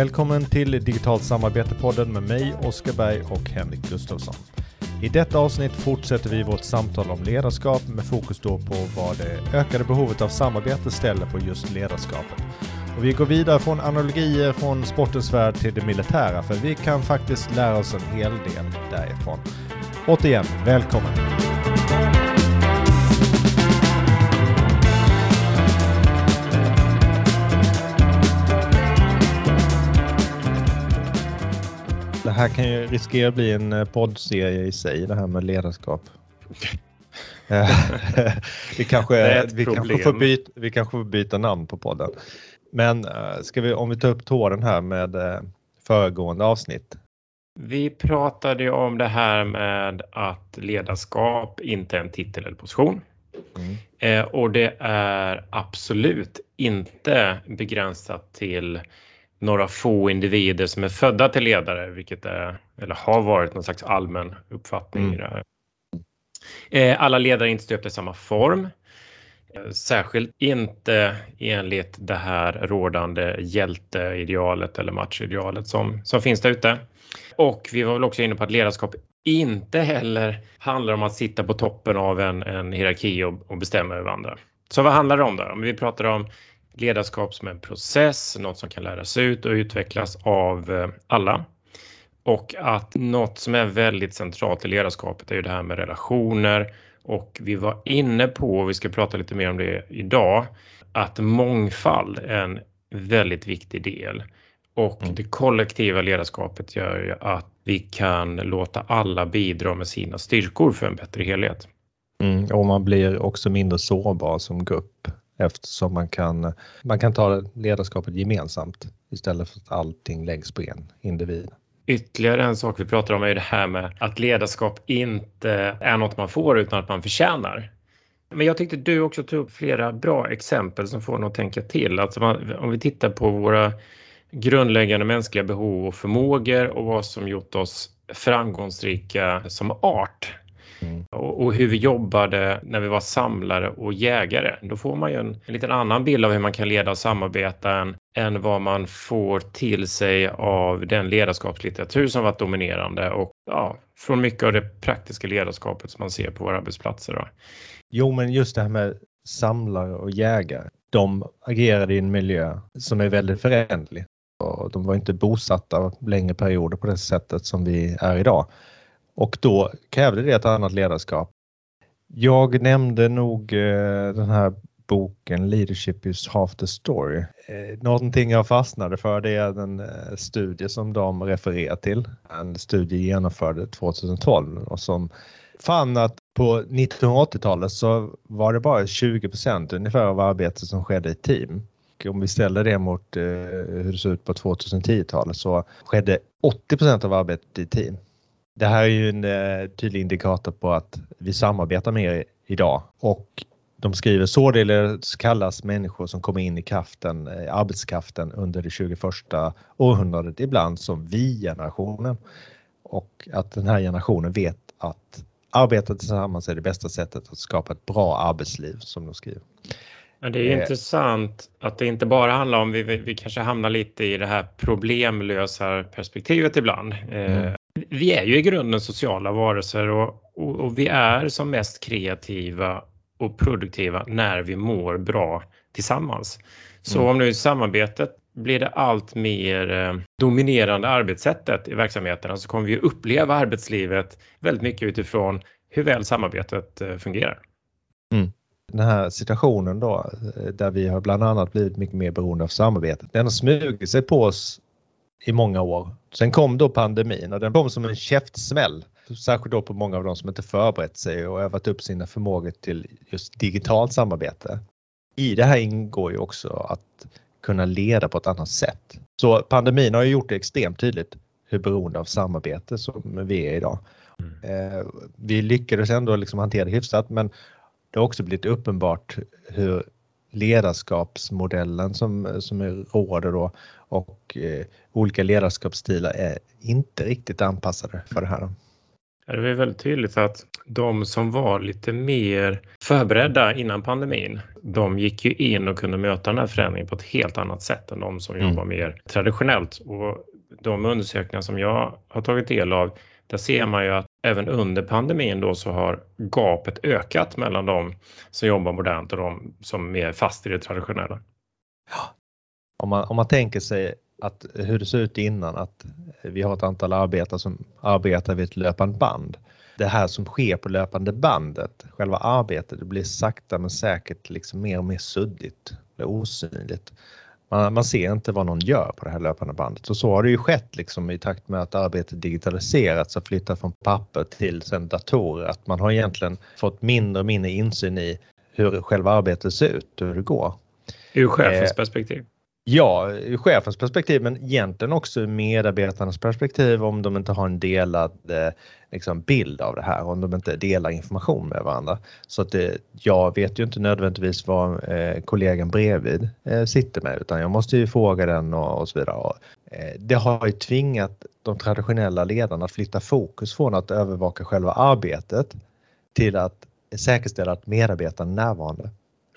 Välkommen till Digitalt samarbete-podden med mig, Oskar Berg och Henrik Gustafsson. I detta avsnitt fortsätter vi vårt samtal om ledarskap med fokus då på vad det ökade behovet av samarbete ställer på just ledarskapet. Och vi går vidare från analogier från sportens värld till det militära för vi kan faktiskt lära oss en hel del därifrån. Återigen, välkommen! Här kan ju riskera att bli en eh, poddserie i sig, det här med ledarskap. vi, kanske, vi, kanske får byta, vi kanske får byta namn på podden. Men eh, ska vi, om vi tar upp tråden här med eh, föregående avsnitt. Vi pratade ju om det här med att ledarskap inte är en titel eller position. Mm. Eh, och det är absolut inte begränsat till några få individer som är födda till ledare, vilket är eller har varit någon slags allmän uppfattning mm. i det här. Eh, alla ledare är inte stöpta i samma form. Eh, särskilt inte enligt det här rådande hjälteidealet eller machidealet som, som finns där ute. Och vi var väl också inne på att ledarskap inte heller handlar om att sitta på toppen av en, en hierarki och, och bestämma över andra. Så vad handlar det om då? Om vi pratar om ledarskap som en process, något som kan läras ut och utvecklas av eh, alla. Och att något som är väldigt centralt i ledarskapet är ju det här med relationer och vi var inne på, och vi ska prata lite mer om det idag, att mångfald är en väldigt viktig del. Och mm. det kollektiva ledarskapet gör ju att vi kan låta alla bidra med sina styrkor för en bättre helhet. Mm, och man blir också mindre sårbar som grupp eftersom man kan, man kan ta ledarskapet gemensamt istället för att allting läggs på en individ. Ytterligare en sak vi pratar om är det här med att ledarskap inte är något man får utan att man förtjänar. Men jag tyckte du också tog upp flera bra exempel som får en att tänka till. Alltså man, om vi tittar på våra grundläggande mänskliga behov och förmågor och vad som gjort oss framgångsrika som art Mm. Och, och, hur vi jobbade när vi var samlare och jägare. Då får man ju en, en liten annan bild av hur man kan leda och samarbeta än, än vad man får till sig av den ledarskapslitteratur som varit dominerande och ja, från mycket av det praktiska ledarskapet som man ser på våra arbetsplatser. Då. Jo, men just det här med samlare och jägare. De agerade i en miljö som är väldigt föränderlig. Och de var inte bosatta längre perioder på det sättet som vi är idag. Och då krävde det ett annat ledarskap. Jag nämnde nog eh, den här boken Leadership is half the story. Eh, någonting jag fastnade för det är den eh, studie som de refererar till. En studie genomförde 2012 och som fann att på 1980-talet så var det bara 20% ungefär av arbetet som skedde i team. Och om vi ställer det mot eh, hur det såg ut på 2010-talet så skedde 80% av arbetet i team. Det här är ju en eh, tydlig indikator på att vi samarbetar mer idag och de skriver således kallas människor som kommer in i kraften, eh, arbetskraften under det 21 århundradet ibland som vi-generationen. Och att den här generationen vet att arbeta tillsammans är det bästa sättet att skapa ett bra arbetsliv som de skriver. Ja, det är eh. intressant att det inte bara handlar om, vi, vi kanske hamnar lite i det här problemlösa perspektivet ibland. Eh, mm vi är ju i grunden sociala varelser och, och, och, vi är som mest kreativa och produktiva när vi mår bra tillsammans. Så mm. om nu samarbetet blir det allt mer eh, dominerande arbetssättet i verksamheterna så kommer vi uppleva arbetslivet väldigt mycket utifrån hur väl samarbetet eh, fungerar. Mm. Den här situationen då eh, där vi har bland annat blivit mycket mer beroende av samarbetet. Den har smugit sig på oss i många år. Sen kom då pandemin och den kom som en käftsmäll. Särskilt då på många av dem som inte förberett sig och övat upp sina förmågor till just digitalt samarbete. I det här ingår ju också att kunna leda på ett annat sätt. Så pandemin har ju gjort det extremt tydligt hur beroende av samarbete som vi är idag. Mm. Eh, vi lyckades ändå liksom hantera det hyfsat men det har också blivit uppenbart hur ledarskapsmodellen som, som råder då och eh, olika ledarskapsstilar är inte riktigt anpassade för det här. Det är väldigt tydligt att de som var lite mer förberedda innan pandemin, de gick ju in och kunde möta den här förändringen på ett helt annat sätt än de som mm. jobbar mer traditionellt. Och de undersökningar som jag har tagit del av, där ser man ju att även under pandemin då så har gapet ökat mellan de som jobbar modernt och de som är fast i det traditionella. Ja. Om, man, om man tänker sig att hur det ser ut innan, att vi har ett antal arbetare som arbetar vid ett löpande band. Det här som sker på löpande bandet, själva arbetet, det blir sakta men säkert liksom mer och mer suddigt, det osynligt. Man, man, ser inte vad någon gör på det här löpande bandet och så har det ju skett liksom i takt med att arbetet digitaliserats och flyttat från papper till sen datorer. Att man har egentligen fått mindre och mindre insyn i hur själva arbetet ser ut, hur det går. Ur chefens eh, perspektiv? Ja, ur chefens perspektiv men egentligen också ur medarbetarnas perspektiv om de inte har en delad eh, liksom, bild av det här, om de inte delar information med varandra. Så att det, jag vet ju inte nödvändigtvis vad eh, kollegan bredvid eh, sitter med utan jag måste ju fråga den och, och så vidare. Och, eh, det har ju tvingat de traditionella ledarna att flytta fokus från att övervaka själva arbetet till att säkerställa att medarbetarna är närvarande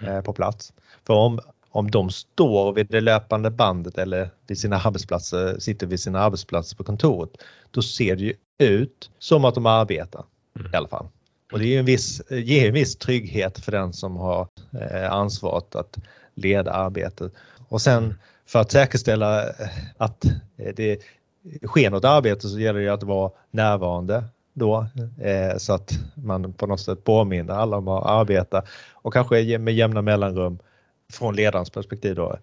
eh, på plats. För om om de står vid det löpande bandet eller vid sina arbetsplatser, sitter vid sina arbetsplatser på kontoret, då ser det ju ut som att de arbetar mm. i alla fall. Och det är en viss, ger en viss trygghet för den som har eh, ansvaret att leda arbetet. Och sen för att säkerställa eh, att det sker något arbete så gäller det att vara närvarande då eh, så att man på något sätt påminner alla om att arbeta och kanske med jämna mellanrum från ledarens perspektiv då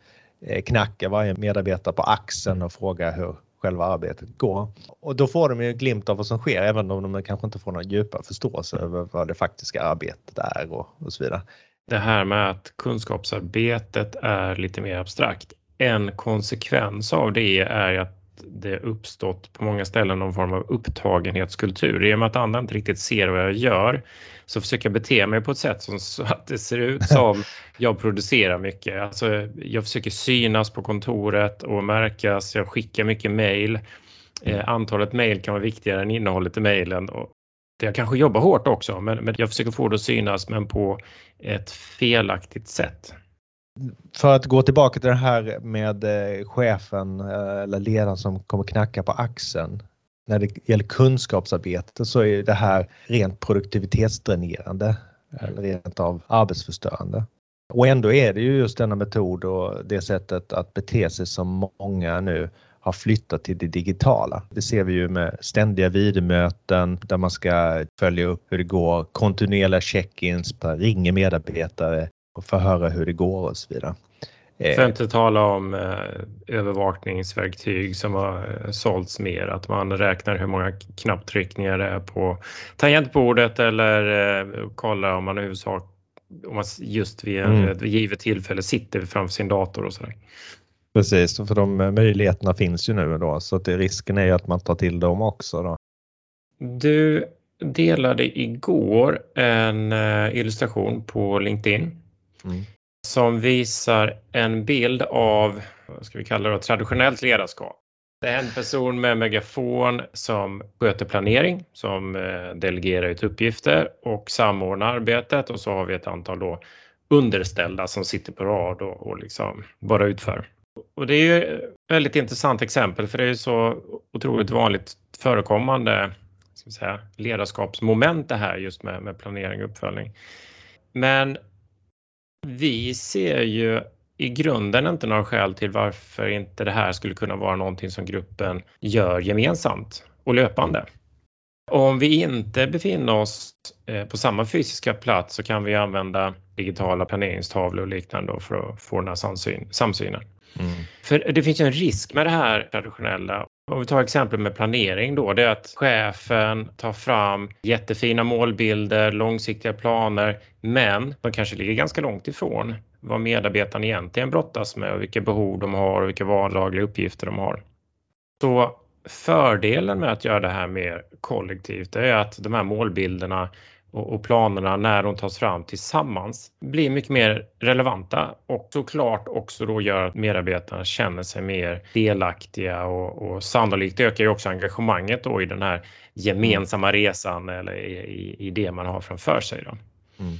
eh, knacka varje medarbetare på axeln och fråga hur själva arbetet går. Och då får de ju en glimt av vad som sker även om de kanske inte får någon djupare förståelse över vad det faktiska arbetet är och, och så vidare. Det här med att kunskapsarbetet är lite mer abstrakt. En konsekvens av det är att det uppstått på många ställen någon form av upptagenhetskultur. I och med att andra inte riktigt ser vad jag gör så försöker jag bete mig på ett sätt som så att det ser ut som jag producerar mycket. Alltså, jag försöker synas på kontoret och märkas. Jag skickar mycket mejl. Eh, antalet mejl kan vara viktigare än innehållet i mejlen. Jag kanske jobbar hårt också, men, men jag försöker få det att synas, men på ett felaktigt sätt. För att gå tillbaka till det här med eh, chefen eh, eller ledaren som kommer knacka på axeln när det gäller kunskapsarbete så är det här rent produktivitetsdränerande eller rent av arbetsförstörande. Och ändå är det ju just denna metod och det sättet att bete sig som många nu har flyttat till det digitala. Det ser vi ju med ständiga videomöten där man ska följa upp hur det går, kontinuerliga check-ins, ringer medarbetare och förhöra hur det går och så vidare. Eh, För att inte tala om eh, övervakningsverktyg som har eh, sålts mer, att man räknar hur många knapptryckningar det är på tangentbordet eller eh, kollar om man i huvudsak om man just vid mm. ett givet tillfälle sitter framför sin dator och sådär. Precis, för de eh, möjligheterna finns ju nu då så att det, risken är ju att man tar till dem också. Då. Du delade igår en eh, illustration på LinkedIn mm som visar en bild av, vad ska vi kalla det, traditionellt ledarskap. Det är en person med megafon som sköter planering, som eh, delegerar ut uppgifter och samordnar arbetet och så har vi ett antal då underställda som sitter på rad och, och liksom bara utför. Och det är ju ett väldigt intressant exempel för det är ju så otroligt vanligt förekommande ska vi säga, ledarskapsmoment det här just med, med planering och uppföljning. Men vi ser ju i grunden inte några skäl till varför inte det här skulle kunna vara någonting som gruppen gör gemensamt och löpande. Om vi inte befinner oss eh, på samma fysiska plats så kan vi använda digitala planeringstavlor och liknande för att få den här samsynen. Mm. För det finns ju en risk med det här traditionella om vi tar exempel med planering då, det är att chefen tar fram jättefina målbilder, långsiktiga planer, men de kanske ligger ganska långt ifrån vad medarbetarna egentligen brottas med och vilka behov de har och vilka vardagliga uppgifter de har. Så fördelen med att göra det här mer kollektivt är att de här målbilderna och, planerna när de tas fram tillsammans blir mycket mer relevanta och såklart också då gör att medarbetarna känner sig mer delaktiga och, och sannolikt ökar ju också engagemanget då i den här gemensamma resan eller i, i, i det man har framför sig. Då. Mm.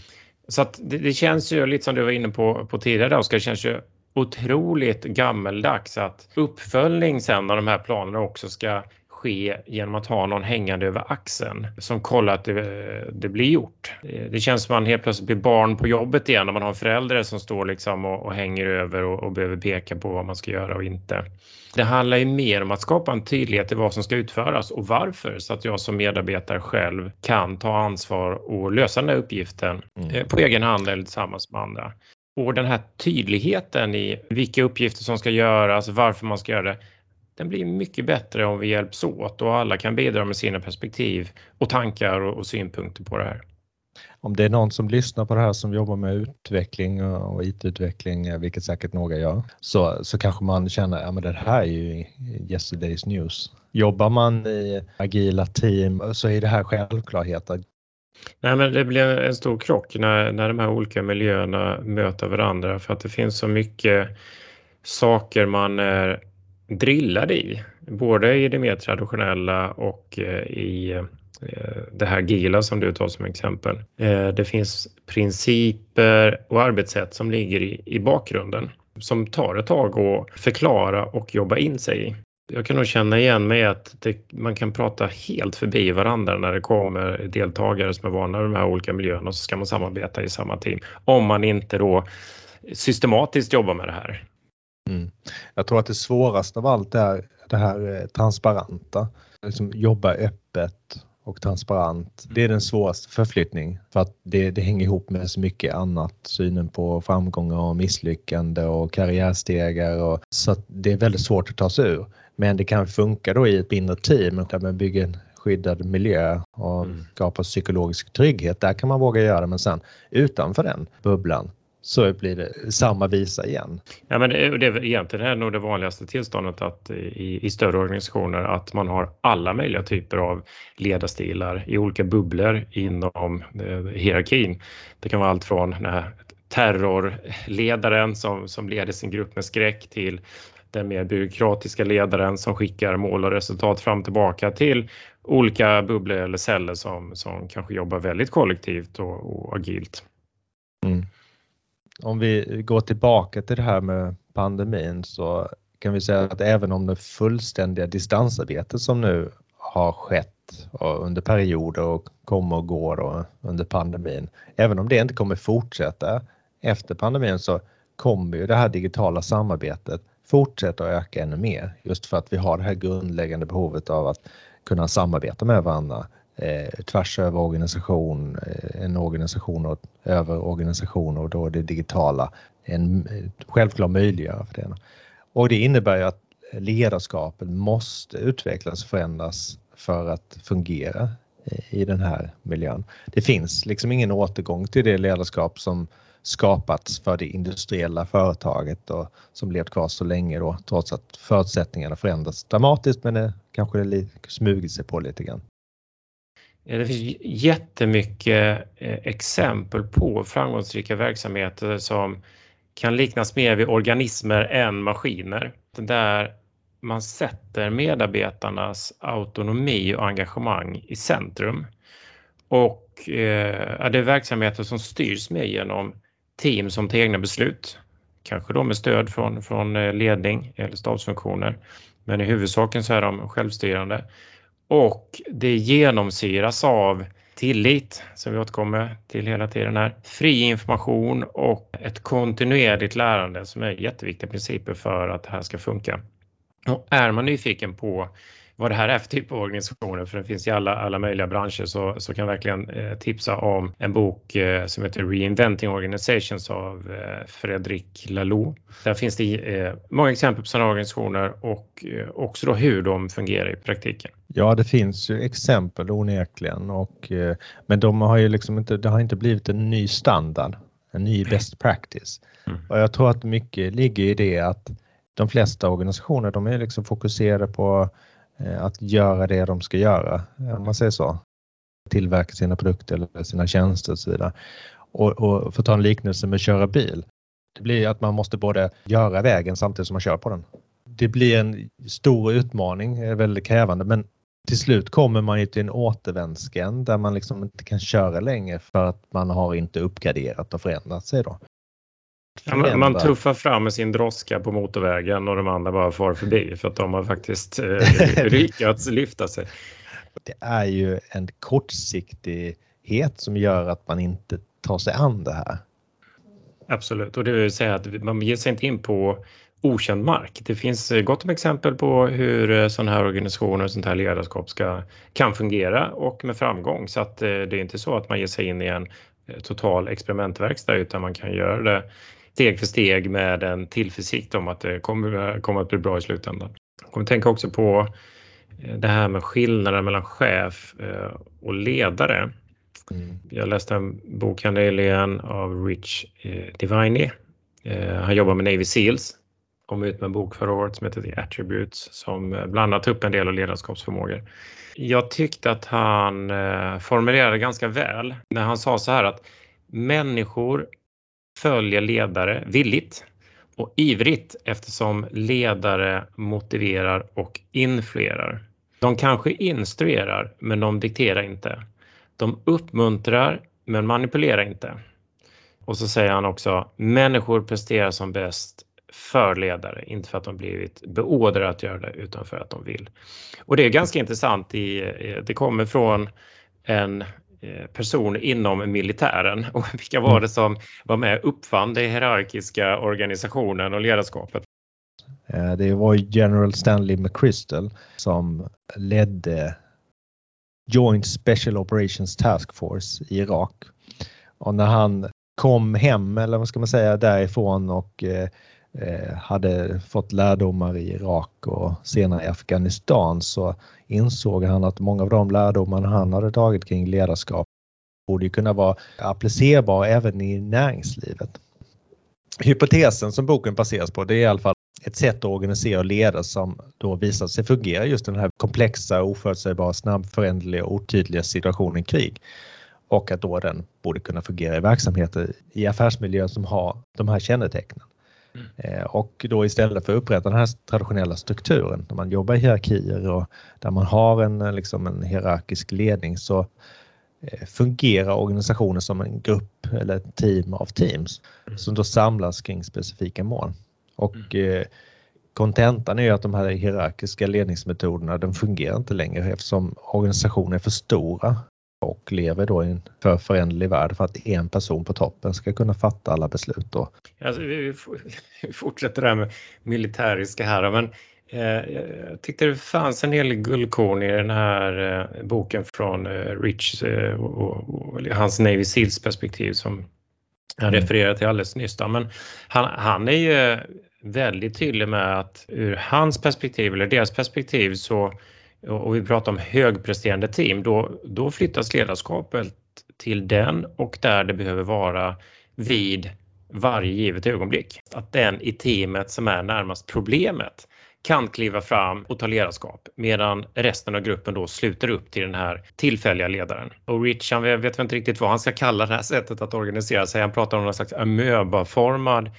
Så att det, det, känns ju lite som du var inne på, på tidigare Oskar, det känns ju otroligt gammeldags att uppföljning sen när de här planerna också ska ske genom att ha någon hängande över axeln som kollar att det, det, blir gjort. Det känns som att man helt plötsligt blir barn på jobbet igen när man har en förälder som står liksom och, och hänger över och, och, behöver peka på vad man ska göra och inte. Det handlar ju mer om att skapa en tydlighet i vad som ska utföras och varför så att jag som medarbetare själv kan ta ansvar och lösa den här uppgiften mm. Eh, på egen hand eller tillsammans med andra. Och den här tydligheten i vilka uppgifter som ska göras, varför man ska göra det, den blir mycket bättre om vi hjälps åt och alla kan bidra med sina perspektiv och tankar och, synpunkter på det här. Om det är någon som lyssnar på det här som jobbar med utveckling och IT-utveckling, vilket säkert några gör, så, så kanske man känner att ja, det här är ju yesterday's news. Jobbar man i agila team så är det här självklarheter. Nej, men det blir en stor krock när, när de här olika miljöerna möter varandra för att det finns så mycket saker man är drillad i, både i det mer traditionella och eh, i eh, det här Gila som du tar som exempel. Eh, det finns principer och arbetssätt som ligger i, i bakgrunden som tar ett tag att förklara och jobba in sig i. Jag kan nog känna igen mig att det, man kan prata helt förbi varandra när det kommer deltagare som är vana vid de här olika miljöerna och så ska man samarbeta i samma team. Om man inte då systematiskt jobbar med det här. Mm. Jag tror att det svåraste av allt är det här eh, transparenta. Liksom jobba öppet och transparent. Det är den svåraste förflyttning för att det, det hänger ihop med så mycket annat. Synen på framgångar och misslyckande och karriärstegar och så det är väldigt svårt att ta sig ur. Men det kan funka då i ett mindre team där man bygger en skyddad miljö och mm. skapar psykologisk trygghet. Där kan man våga göra det men sen utanför den bubblan så blir det samma visa igen. Ja, men det, det är egentligen är nog det vanligaste tillståndet att i, i större organisationer att man har alla möjliga typer av ledarstilar i olika bubblor inom eh, hierarkin. Det kan vara allt från terrorledaren som, som leder sin grupp med skräck till den mer byråkratiska ledaren som skickar mål och resultat fram och tillbaka till olika bubblor eller celler som, som kanske jobbar väldigt kollektivt och, och agilt. Mm om vi går tillbaka till det här med pandemin så kan vi säga att även om det fullständiga distansarbetet som nu har skett under perioder och kommer och går under pandemin, även om det inte kommer fortsätta efter pandemin så kommer ju det här digitala samarbetet fortsätta att öka ännu mer just för att vi har det här grundläggande behovet av att kunna samarbeta med varandra eh, tvärs över organisation, eh, en organisation och över organisation och då det digitala en eh, självklar möjliggörare för det. Och det innebär ju att ledarskapet måste utvecklas och förändras för att fungera eh, i den här miljön. Det finns liksom ingen återgång till det ledarskap som skapats för det industriella företaget och som levt kvar så länge då trots att förutsättningarna förändras dramatiskt men det kanske det smugit sig på lite grann. Eh, det finns jättemycket eh, exempel på framgångsrika verksamheter som kan liknas mer vid organismer än maskiner. Där man sätter medarbetarnas autonomi och engagemang i centrum. Och eh, det är verksamheter som styrs mer genom team som tar egna beslut. Kanske då med stöd från, från eh, ledning eller stabsfunktioner. Men i huvudsaken så är de självstyrande och det genomsyras av tillit, som vi återkommer till hela tiden här, fri information och ett kontinuerligt lärande som är jätteviktiga principer för att det här ska funka. Och är man nyfiken på vad det här är för typ av organisationer, för det finns i alla, alla möjliga branscher, så, så kan jag verkligen eh, tipsa om en bok eh, som heter Reinventing Organizations av eh, Fredrik Laloux. Där finns det eh, många exempel på sådana organisationer och eh, också då hur de fungerar i praktiken. Ja, det finns ju exempel onekligen, och, eh, men de har ju liksom inte, det har inte blivit en ny standard, en ny best practice. Mm. Och jag tror att mycket ligger i det att de flesta organisationer de är liksom fokuserade på Eh, att göra det de ska göra, om man säger så. tillverka sina produkter eller sina tjänster och så vidare. Och, och för att ta en liknelse med att köra bil. Det blir att man måste både göra vägen samtidigt som man kör på den. Det blir en stor utmaning, väldigt krävande, men till slut kommer man ju till en återvändsgränd där man liksom inte kan köra längre för att man har inte uppgraderat och förändrat sig då. Ja, man, man tuffar fram med sin droska på motorvägen och de andra bara far förbi för att de har faktiskt eh, lyckats lyfta sig. Det är ju en kortsiktighet som gör att man inte tar sig an det här. Absolut, och det vill säga att man ger sig inte in på okänd mark. Det finns eh, gott om exempel på hur eh, sådana här organisationer och sånt här ledarskap ska, kan fungera och med framgång. Så att eh, det är inte så att man ger sig in i en total experimentverkstad utan man kan göra det steg för steg med en tillförsikt om att det kommer, kommer att bli bra i slutändan. Jag kommer tänka också på det här med skillnaden mellan chef och ledare. Mm. Jag läste en bok här nyligen av Rich Divine. Han jobbar med Navy Seals kom ut med en bok förra året som heter The Attributes som bland annat upp en del av ledarskapsförmågor. Jag tyckte att han eh, formulerade ganska väl när han sa så här att människor följer ledare villigt och ivrigt eftersom ledare motiverar och influerar. De kanske instruerar men de dikterar inte. De uppmuntrar men manipulerar inte. Och så säger han också människor presterar som bäst för ledare, inte för att de blivit beordrade att göra det utan för att de vill. Och det är ganska intressant. I, det kommer från en person inom militären och vilka var det som var med och uppfann den hierarkiska organisationen och ledarskapet? Eh, det var General Stanley McChrystal som ledde Joint Special Operations Task Force i Irak. Och när han kom hem, eller vad ska man säga, därifrån och eh, Eh, Eh, hade fått lärdomar i Irak och senare i Afghanistan så insåg han att många av de lärdomarna han hade tagit kring ledarskap borde kunna vara applicerbara även i näringslivet. Hypotesen som boken baseras på det är i alla fall ett sätt att organisera och leda som då visat sig fungera just den här komplexa, oförutsägbara, snabbföränderliga och otydliga situationen krig. Och att då den borde kunna fungera i verksamheter i affärsmiljö som har de här kännetecknen. Mm. Eh, och då istället för att upprätta den här traditionella strukturen, där man jobbar i hierarkier och där man har en, eh, liksom en hierarkisk ledning så eh, fungerar organisationen som en grupp eller ett team av teams mm. som då samlas kring specifika mål. Och mm. kontentan är ju att de här hierarkiska ledningsmetoderna de fungerar inte längre eftersom organisationer är för stora och lever då i en för föränderlig värld för att en person på toppen ska kunna fatta alla beslut. Då. Alltså, vi fortsätter det här med militäriska här, men eh, jag tyckte det fanns en del guldkorn i den här eh, boken från eh, Rich eh, och, och, hans Navy Seals perspektiv som jag mm. refererade till alldeles nyss. Då. Men han, han är ju väldigt tydlig med att ur hans perspektiv eller deras perspektiv så och vi pratar om högpresterande team, då, då flyttas ledarskapet till den och där det behöver vara vid varje givet ögonblick. Att den i teamet som är närmast problemet kan kliva fram och ta ledarskap medan resten av gruppen då sluter upp till den här tillfälliga ledaren. Och Rich, han vet inte riktigt vad han ska kalla det här sättet att organisera sig. Han pratar om någon slags amöbaformad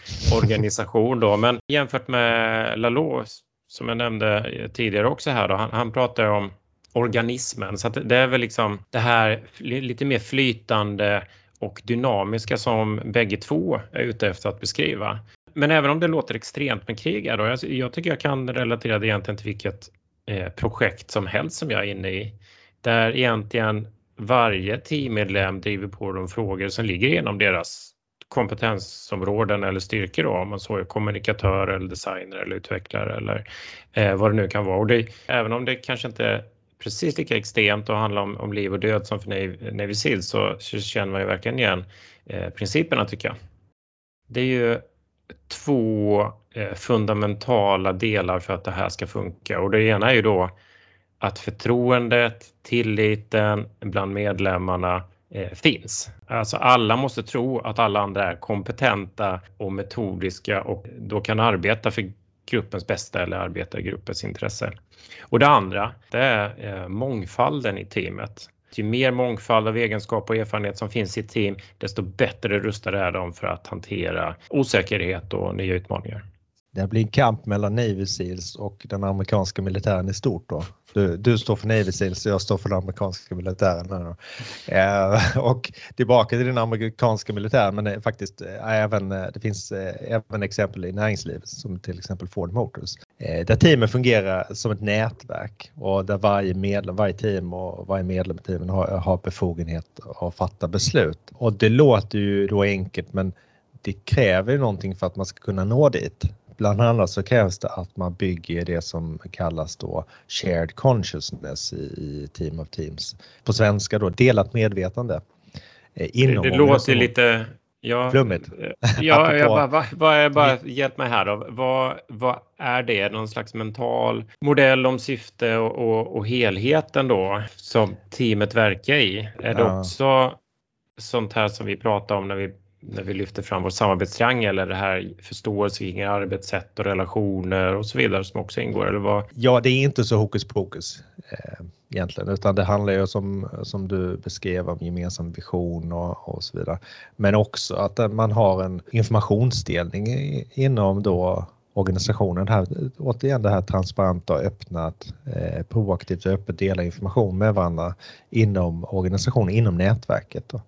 organisation då, men jämfört med Lalo som jag nämnde eh, tidigare också här då, han, han pratar om organismen. Så det är väl liksom det här lite mer flytande och dynamiska som bägge två är ute efter att beskriva. Men även om det låter extremt med krig här då, jag, jag tycker jag kan relatera det egentligen till vilket eh, projekt som helst som jag är inne i. Där egentligen varje teammedlem driver på de frågor som ligger inom deras kompetensområden eller styrkor då, om man så är kommunikatör eller designer eller utvecklare eller eh, vad det nu kan vara. Och det, även om det kanske inte är precis lika extremt och handlar om, om liv och död som för Navy, Navy Seals så, så känner man ju verkligen igen eh, principerna tycker jag. Det är ju två eh, fundamentala delar för att det här ska funka och det ena är ju då att förtroendet, tilliten bland medlemmarna Eh, finns. Alltså alla måste tro att alla andra är kompetenta och metodiska och då kan arbeta för gruppens bästa eller arbeta i gruppens intresse. Och det andra, det är eh, mångfalden i teamet. Ju mer mångfald av egenskap och erfarenhet som finns i ett team, desto bättre rustade är de för att hantera osäkerhet och nya utmaningar. Det blir en kamp mellan Navy Seals och den amerikanska militären i stort. Då. Du, du står för Navy Seals och jag står för den amerikanska militären. Eh, och tillbaka till den amerikanska militären men det, faktiskt eh, även, eh, det finns eh, även exempel i näringslivet som till exempel Ford Motors. Eh, där teamen fungerar som ett nätverk och där varje medlem, varje team och varje medlem i teamen har, har befogenhet att fatta beslut. Och det låter ju då enkelt men det kräver någonting för att man ska kunna nå dit. Bland annat så krävs det att man bygger det som kallas då shared consciousness i, i Team of Teams. På svenska då delat medvetande. Eh, inom det, det låter lite Ja, Flummigt. Eh, ja, jag bara, vad, vad bara, hjälp mig här då. Vad, vad är det? Någon slags mental modell om syfte och, och, och helheten då som teamet verkar i? Är det ja. också sånt här som vi pratar om när vi när vi lyfter fram vår samarbetstriangel eller det här förståelse kring arbetssätt och relationer och så vidare som också ingår? Eller vad? Ja, det är inte så hokus pokus eh, egentligen utan det handlar ju som, som du beskrev om gemensam vision och, och så vidare. Men också att man har en informationsdelning inom då organisationen. Här, återigen det här transparenta och öppna, att eh, proaktivt och öppet dela information med varandra inom organisationen, inom nätverket. Då.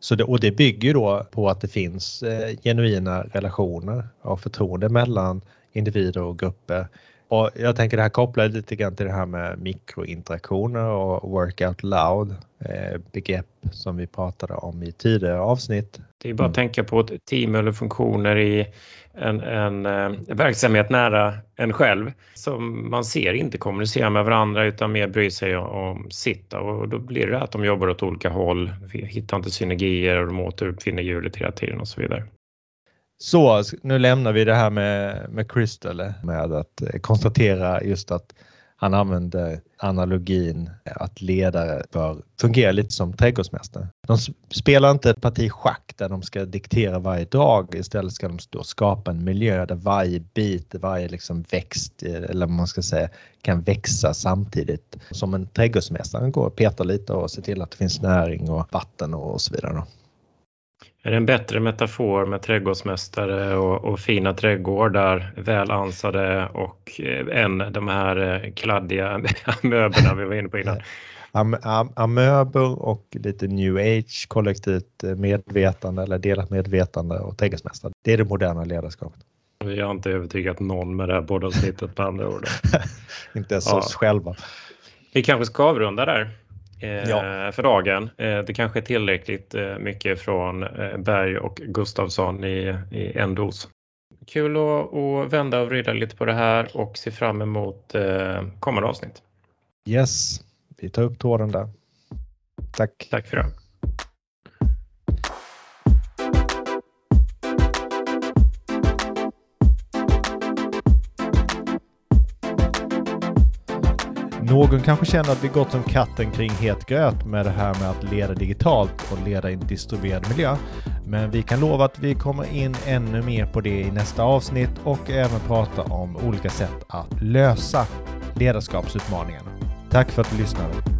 Så det, och det bygger då på att det finns eh, genuina relationer och förtroende mellan individer och grupper. Och jag tänker det här kopplar lite grann till det här med mikrointeraktioner och work out loud, eh, begrepp som vi pratade om i tidigare avsnitt. Det är bara att mm. tänka på ett team eller funktioner i en, en, en eh, verksamhet nära en själv som man ser inte kommunicera med varandra utan mer bryr sig om sitt och då blir det att de jobbar åt olika håll, hittar inte synergier och de återuppfinner hjulet hela tiden och så vidare. Så nu lämnar vi det här med, med Crystal eh, med att eh, konstatera just att han använder analogin att ledare bör fungera lite som trädgårdsmästare. De spelar inte ett parti schack där de ska diktera varje dag. Istället ska de då skapa en miljö där varje bit, varje liksom växt eh, eller vad man ska säga kan växa samtidigt. Som en trädgårdsmästare går och petar lite och ser till att det finns näring och vatten och så vidare. Är det en bättre metafor med trädgårdsmästare och, och fina trädgårdar, väl ansade och eh, än de här eh, kladdiga möblerna vi var inne på innan? Am, am, amöber och lite new age, kollektivt eh, medvetande eller delat medvetande och trädgårdsmästare. Det är det moderna ledarskapet. Vi har inte övertygat någon med det här poddavsnittet på andra ord. inte ens ja. oss själva. Vi kanske ska avrunda där ja. Eh, för dagen. Eh, det kanske är tillräckligt eh, mycket från Berg och Gustavsson i, i en dos. Kul att, att vända och vrida lite på det här och se fram emot kommande avsnitt. Yes, vi tar upp tråden där. Tack. Tack för det. Någon kanske känner att vi gått som katten kring het gröt med det här med att leda digitalt och leda i en distribuerad miljö. Men vi kan lova att vi kommer in ännu mer på det i nästa avsnitt och även prata om olika sätt att lösa ledarskapsutmaningarna. Tack för att du lyssnade.